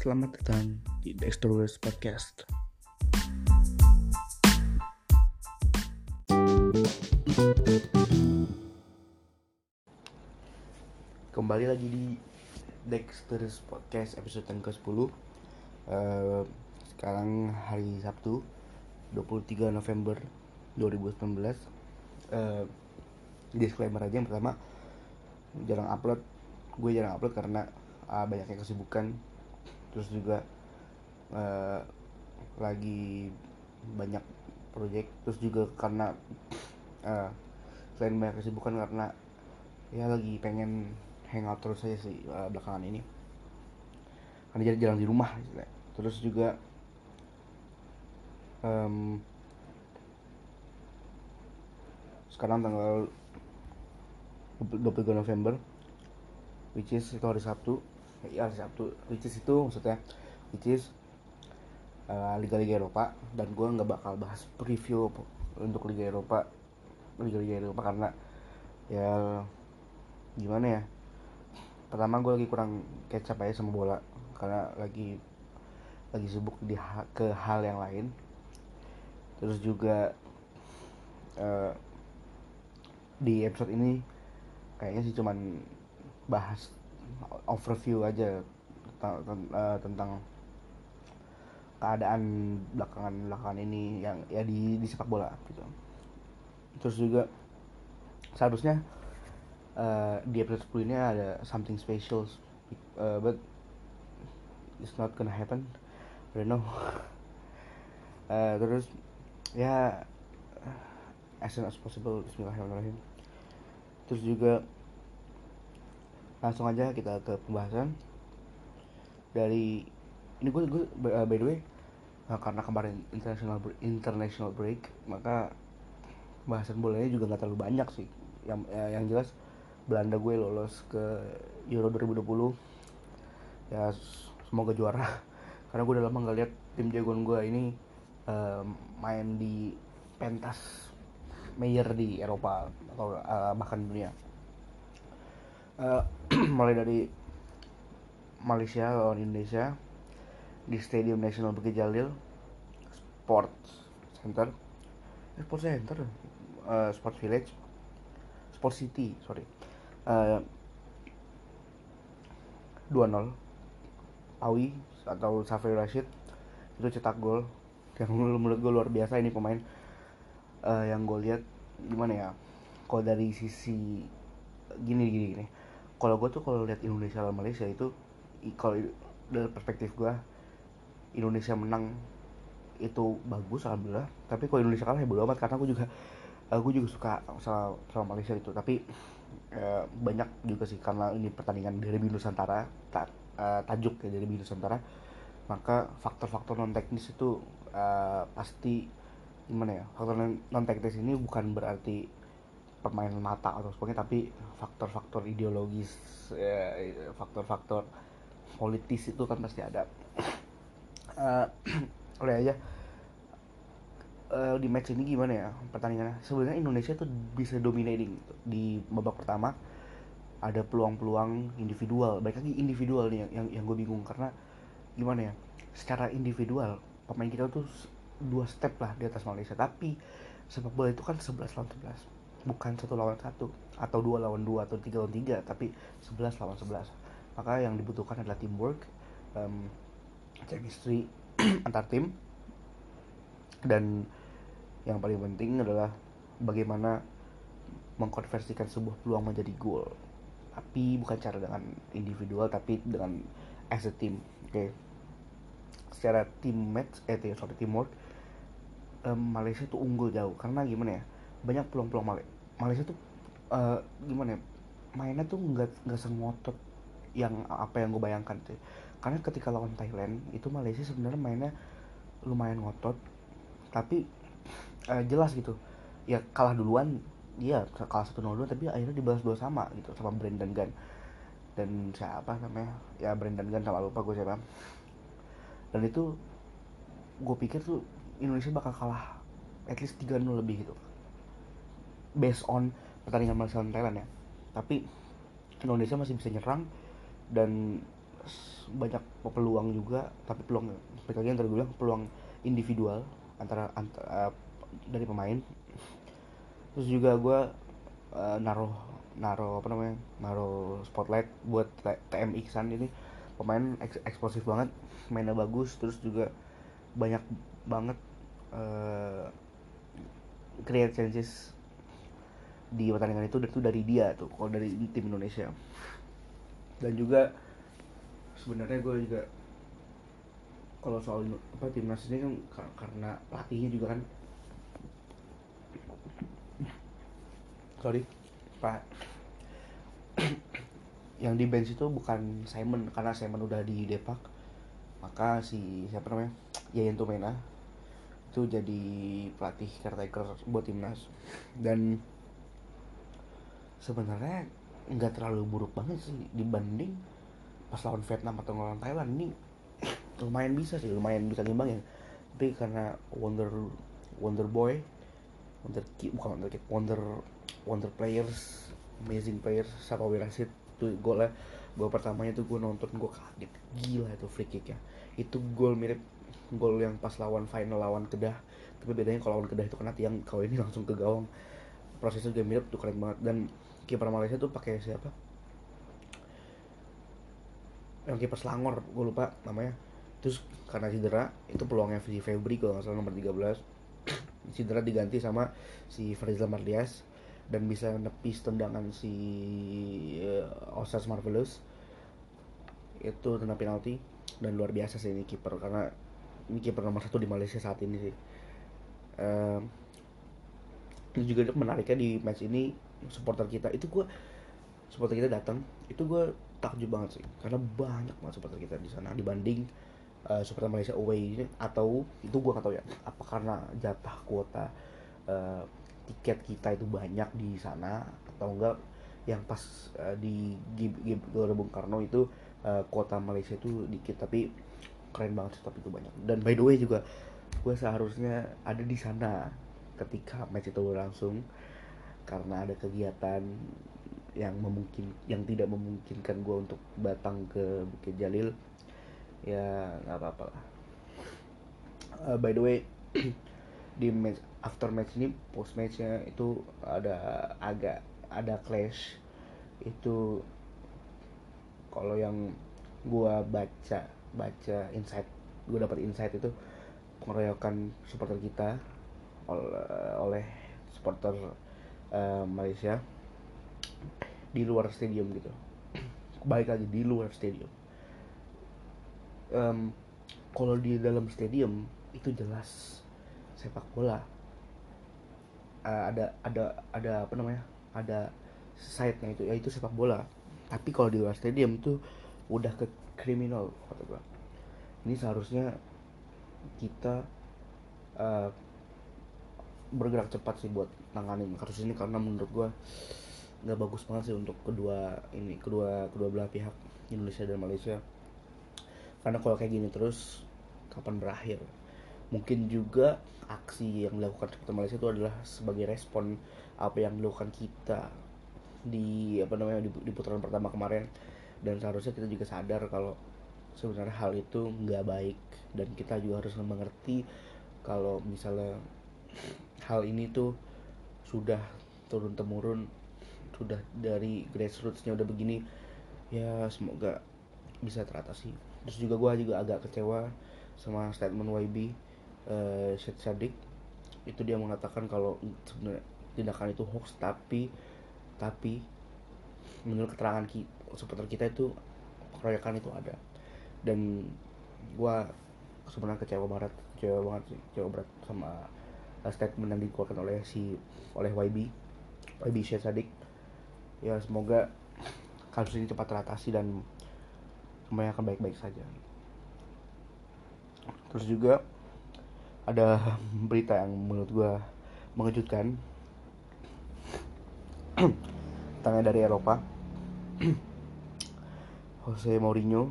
Selamat datang di Dexterous Podcast. Kembali lagi di Dexterous Podcast episode yang ke-10 Eh, Sekarang hari Sabtu 23 November 2019 Eh, Disclaimer aja yang pertama Jarang upload. Gue jarang upload karena uh, banyaknya kesibukan terus juga uh, lagi banyak project terus juga karena uh, selain banyak kesibukan karena ya lagi pengen hangout terus aja sih uh, belakangan ini. Karena jadi jarang di rumah terus juga um, sekarang tanggal 23 November which is itu hari Sabtu ya hari Sabtu which is itu maksudnya which is uh, Liga-Liga Eropa dan gue nggak bakal bahas preview untuk Liga Eropa Liga-Liga Eropa karena ya gimana ya pertama gue lagi kurang kecap aja sama bola karena lagi lagi sibuk di ha ke hal yang lain. Terus juga uh, di episode ini kayaknya sih cuman bahas overview aja tentang, uh, tentang keadaan belakangan belakangan ini yang ya di di sepak bola gitu. Terus juga seharusnya uh, di episode 10 ini ada something special uh, but it's not gonna happen. I don't know. Uh, terus ya as soon as possible Bismillahirrahmanirrahim. Terus juga langsung aja kita ke pembahasan. Dari ini gue gue uh, by the way uh, karena kemarin international international break maka bahasan bolanya juga nggak terlalu banyak sih. Yang uh, yang jelas Belanda gue lolos ke Euro 2020 ya semoga juara. Karena gue udah lama nggak lihat tim jagoan gue ini uh, main di pentas mayor di Eropa atau uh, bahkan dunia. Uh, mulai dari Malaysia lawan Indonesia di Stadium Nasional Bukit Jalil Sports Center. Eh, Sports Center? Uh, Sports Village. Sports City sorry. Uh, 2-0 Awi atau Safri Rashid itu cetak gol yang menurut gue luar biasa ini pemain. Uh, yang gue lihat gimana ya kalau dari sisi gini gini gini kalau gue tuh kalau lihat Indonesia lawan Malaysia itu kalau dari perspektif gue Indonesia menang itu bagus alhamdulillah. Tapi kalau Indonesia kalah ya bodo amat karena gue juga uh, gue juga suka sama, sama Malaysia itu. Tapi uh, banyak juga sih karena ini pertandingan dari Nusantara ta, uh, tajuk ya dari Nusantara maka faktor-faktor non teknis itu uh, pasti gimana ya faktor non teknis ini bukan berarti permainan mata atau sebagainya tapi faktor-faktor ideologis ya, faktor-faktor politis itu kan pasti ada. Uh, oleh aja uh, di match ini gimana ya pertandingannya? Sebenarnya Indonesia tuh bisa dominating di babak pertama ada peluang-peluang individual. Baik lagi individual nih yang yang, yang gue bingung karena gimana ya secara individual pemain kita tuh dua step lah di atas Malaysia. Tapi sepak bola itu kan 11 lawan 11 bukan satu lawan satu atau dua lawan dua atau tiga lawan tiga tapi 11 lawan 11 maka yang dibutuhkan adalah teamwork um, chemistry antar tim. Dan yang paling penting adalah bagaimana mengkonversikan sebuah peluang menjadi gol tapi bukan cara dengan individual tapi dengan as a team oke? Okay. secara team match eh sorry teamwork um, Malaysia tuh unggul jauh. Karena gimana ya? Banyak peluang-peluang Mal Malaysia tuh uh, gimana ya mainnya tuh nggak nggak sengotot yang apa yang gue bayangkan tuh karena ketika lawan Thailand itu Malaysia sebenarnya mainnya lumayan ngotot tapi uh, jelas gitu. Ya kalah duluan dia kalah satu nol tapi akhirnya dibalas dua sama gitu sama Brendan Gunn. Dan siapa namanya? Ya Brendan Gunn sama lupa gue siapa. Dan itu gue pikir tuh Indonesia bakal kalah at least 3-0 lebih gitu based on pertandingan Malaysia dan Thailand ya. Tapi Indonesia masih bisa nyerang dan banyak peluang juga tapi peluang lagi yang tadi peluang individual antara, antara uh, dari pemain. Terus juga gue uh, naruh naruh apa namanya naruh spotlight buat TM Iksan ini. Pemain eks eksplosif banget mainnya bagus terus juga banyak banget uh, create chances di pertandingan itu itu dari dia tuh kalau dari tim Indonesia. Dan juga sebenarnya gue juga kalau soal apa timnas ini kan karena pelatihnya juga kan. Sorry. Pak yang di bench itu bukan Simon karena Simon udah di Depak. Maka si siapa namanya? Yayan Tumena. Itu jadi pelatih caretaker buat timnas. Dan sebenarnya nggak terlalu buruk banget sih dibanding pas lawan Vietnam atau lawan Thailand. Ini lumayan bisa sih lumayan bisa ya tapi karena Wonder Wonder Boy Wonder Kid bukan Wonder Kid Wonder Wonder Players Amazing Players Sapa Wirasit tuh golnya gol pertamanya tuh gue nonton gue kaget. Gila itu free kick ya. Itu gol mirip gol yang pas lawan final lawan Kedah. Tapi bedanya kalau lawan Kedah itu kena tiang kalau ini langsung ke gawang. Prosesnya juga mirip tuh keren banget. Dan kiper Malaysia tuh pakai siapa? Yang kiper Selangor gue lupa namanya. Terus karena cedera itu peluangnya si Febri kalau nggak salah nomor 13 cedera diganti sama si Farizal Mardias dan bisa nepis tendangan si uh, Osas Marvelous. Itu tendang penalti dan luar biasa sih ini kiper karena ini kiper nomor satu di Malaysia saat ini sih. Uh, itu juga menariknya di match ini supporter kita itu gue supporter kita datang itu gue takjub banget sih. Karena banyak banget supporter kita di sana dibanding uh, supporter Malaysia away atau itu gue nggak tahu ya apa karena jatah kuota uh, tiket kita itu banyak di sana atau enggak yang pas uh, di Gelora Bung Karno itu uh, kota Malaysia itu dikit tapi keren banget sih tapi itu banyak. Dan by the way juga gue seharusnya ada di sana ketika match itu berlangsung karena ada kegiatan yang memungkin yang tidak memungkinkan gue untuk datang ke Bukit Jalil ya nggak apa-apa lah. Uh, by the way di match after match ini post matchnya itu ada agak ada clash. Itu kalau yang gue baca baca insight gue dapat insight itu pengeroyokan supporter kita oleh, oleh supporter uh, Malaysia di luar stadium gitu. Baik lagi di luar stadium. Um, kalau di dalam stadium itu jelas sepak bola. Uh, ada ada ada apa namanya? Ada side-nya itu yaitu sepak bola. Tapi kalau di luar stadium itu udah ke kriminal kata gua. Ini seharusnya kita uh, bergerak cepat sih buat nanganin kasus ini karena menurut gua nggak bagus banget sih untuk kedua ini kedua kedua belah pihak Indonesia dan Malaysia. Karena kalau kayak gini terus kapan berakhir? Mungkin juga aksi yang dilakukan seperti Malaysia itu adalah sebagai respon apa yang dilakukan kita di apa namanya di, di putaran pertama kemarin. Dan seharusnya kita juga sadar kalau sebenarnya hal itu nggak baik. Dan kita juga harus mengerti kalau misalnya hal ini tuh sudah turun temurun sudah dari grassrootsnya udah begini ya semoga bisa teratasi terus juga gue juga agak kecewa sama statement YB uh, Syed Sadik itu dia mengatakan kalau sebenarnya tindakan itu hoax tapi tapi menurut keterangan kita, supporter kita itu keroyokan itu ada. Dan gua sebenarnya kecewa banget kecewa banget sih kecewa berat sama statement yang dikeluarkan oleh si oleh YB YB Syed Sadik. Ya semoga kasus ini cepat teratasi dan semuanya akan baik-baik saja. Terus juga ada berita yang menurut gue mengejutkan. Tanya dari Eropa. Jose Mourinho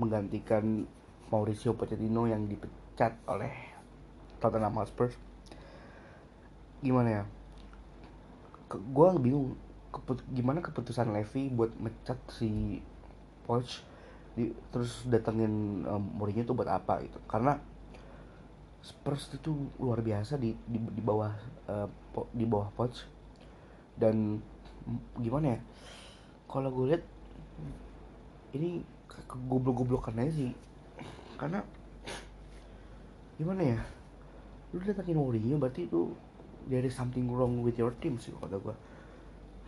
menggantikan Mauricio Pochettino yang dipecat oleh Tottenham Hotspur. Gimana ya? Gue bingung keput gimana keputusan Levy buat mecat si Poch di, terus datengin um, Mourinho itu buat apa gitu. Karena Spurs itu luar biasa di di, di bawah uh, di bawah Poch. Dan gimana ya? Kalau gue lihat ini kegoblok-goblokan aja sih. Karena gimana ya lu datangin Mourinho berarti itu is something wrong with your team sih kata gue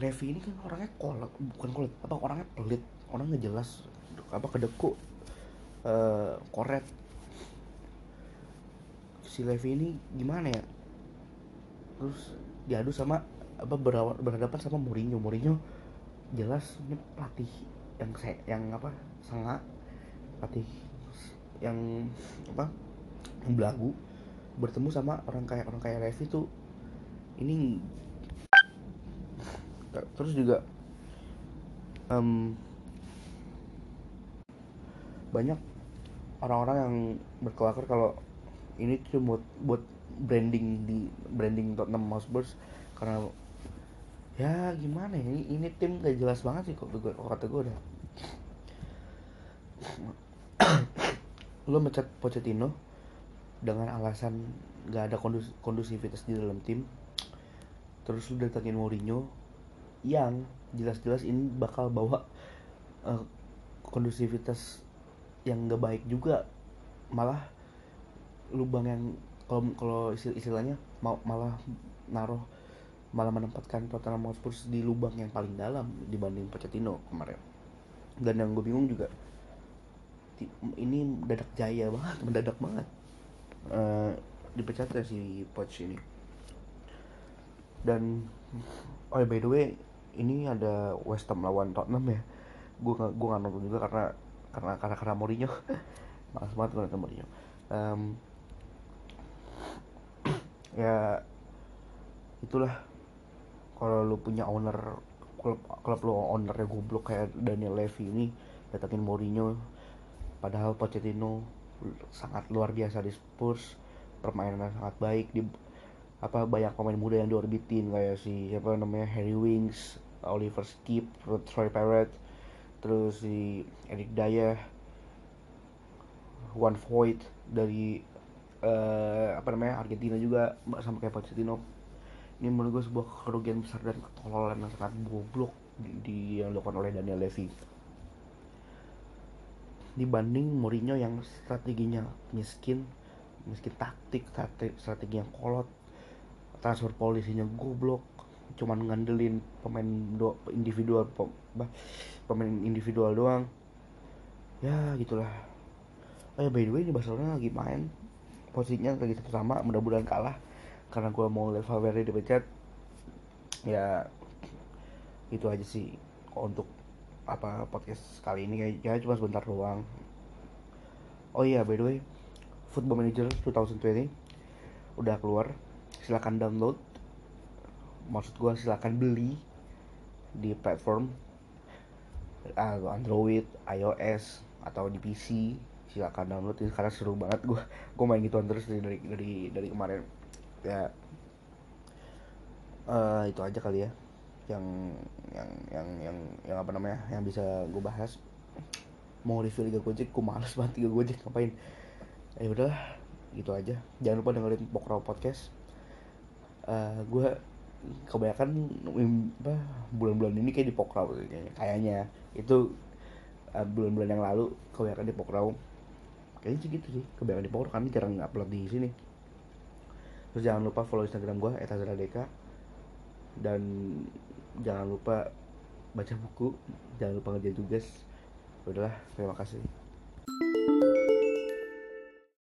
Levi ini kan orangnya kolot bukan kolot apa orangnya pelit. Orang jelas apa kedeku uh, koret. Si Levi ini gimana ya? Terus diadu sama apa berhadapan sama Mourinho. Mourinho jelas ini pelatih yang saya yang apa sangat pelatih yang apa yang belagu bertemu sama orang kayak orang kayak Levi tuh ini terus juga um, banyak orang-orang yang berkelakar kalau ini tuh buat buat branding di branding Tottenham Hotspur karena ya gimana ya ini, ini tim gak jelas banget sih kok gue kata gue udah. Lo mecat Pochettino dengan alasan gak ada kondus kondusivitas di dalam tim terus lu datangin Mourinho yang jelas-jelas ini bakal bawa uh, kondusivitas yang gak baik juga. Malah lubang yang kalau kalau istilahnya mau malah naruh malah menempatkan Tottenham Hotspur di lubang yang paling dalam dibanding Pochettino kemarin. Dan yang gue bingung juga ini mendadak jaya banget mendadak banget uh, dipecatnya si Poch ini. Dan oh by the way ini ada West Ham lawan Tottenham ya. Gue gak, gue gak nonton juga karena karena karena karena Mourinho. Malas banget gue nonton Mourinho. Um, ya itulah. Kalau lu punya owner klub klub lu ownernya goblok kayak Daniel Levy ini datangin Mourinho. Padahal Pochettino sangat luar biasa di Spurs permainan sangat baik di apa banyak pemain muda yang diorbitin kayak si siapa namanya Harry Wings, Oliver Skip, Troy Parrott, terus si Eric Dyer, Juan Voigt dari uh, apa namanya Argentina juga sama kayak Pochettino. Ini menurut gue sebuah kerugian besar dan ketololan yang sangat goblok di, di yang dilakukan oleh Daniel Levy dibanding Mourinho yang strateginya miskin miskin taktik strategi yang kolot transfer polisinya goblok cuman ngandelin pemain do individual pemain individual doang. Ya gitulah. Oh ya by the way ini Barcelona lagi main. Posisinya lagi satu sama mudah-mudahan kalah. Karena gue mau level Valverde dipecat ya itu aja sih untuk apa podcast kali ini kayak cuma sebentar doang. Oh iya by the way Football Manager 2020 udah keluar. Silahkan download. Maksud gue silahkan beli di platform uh, Android, iOS atau di PC silakan download ini karena seru banget. Gue gue main gituan terus dari dari dari, dari kemarin. Ya. Uh, itu aja kali ya yang yang yang yang yang apa namanya yang bisa gue bahas. Mau review Liga Gojek gue males banget Liga Gojek ngapain? Ya udahlah gitu aja. Jangan lupa dengerin Pokraw Podcast. Uh, eh, gue kebanyakan apa bulan-bulan ini kayak di Pokraw kayaknya itu uh, bulan-bulan yang lalu kebanyakan di Pokraw kayaknya sih gitu sih kebanyakan di Pokraw kami jarang upload di sini. Terus jangan lupa follow instagram gue @azradeka dan jangan lupa baca buku jangan lupa ngerjain tugas. Udahlah terima kasih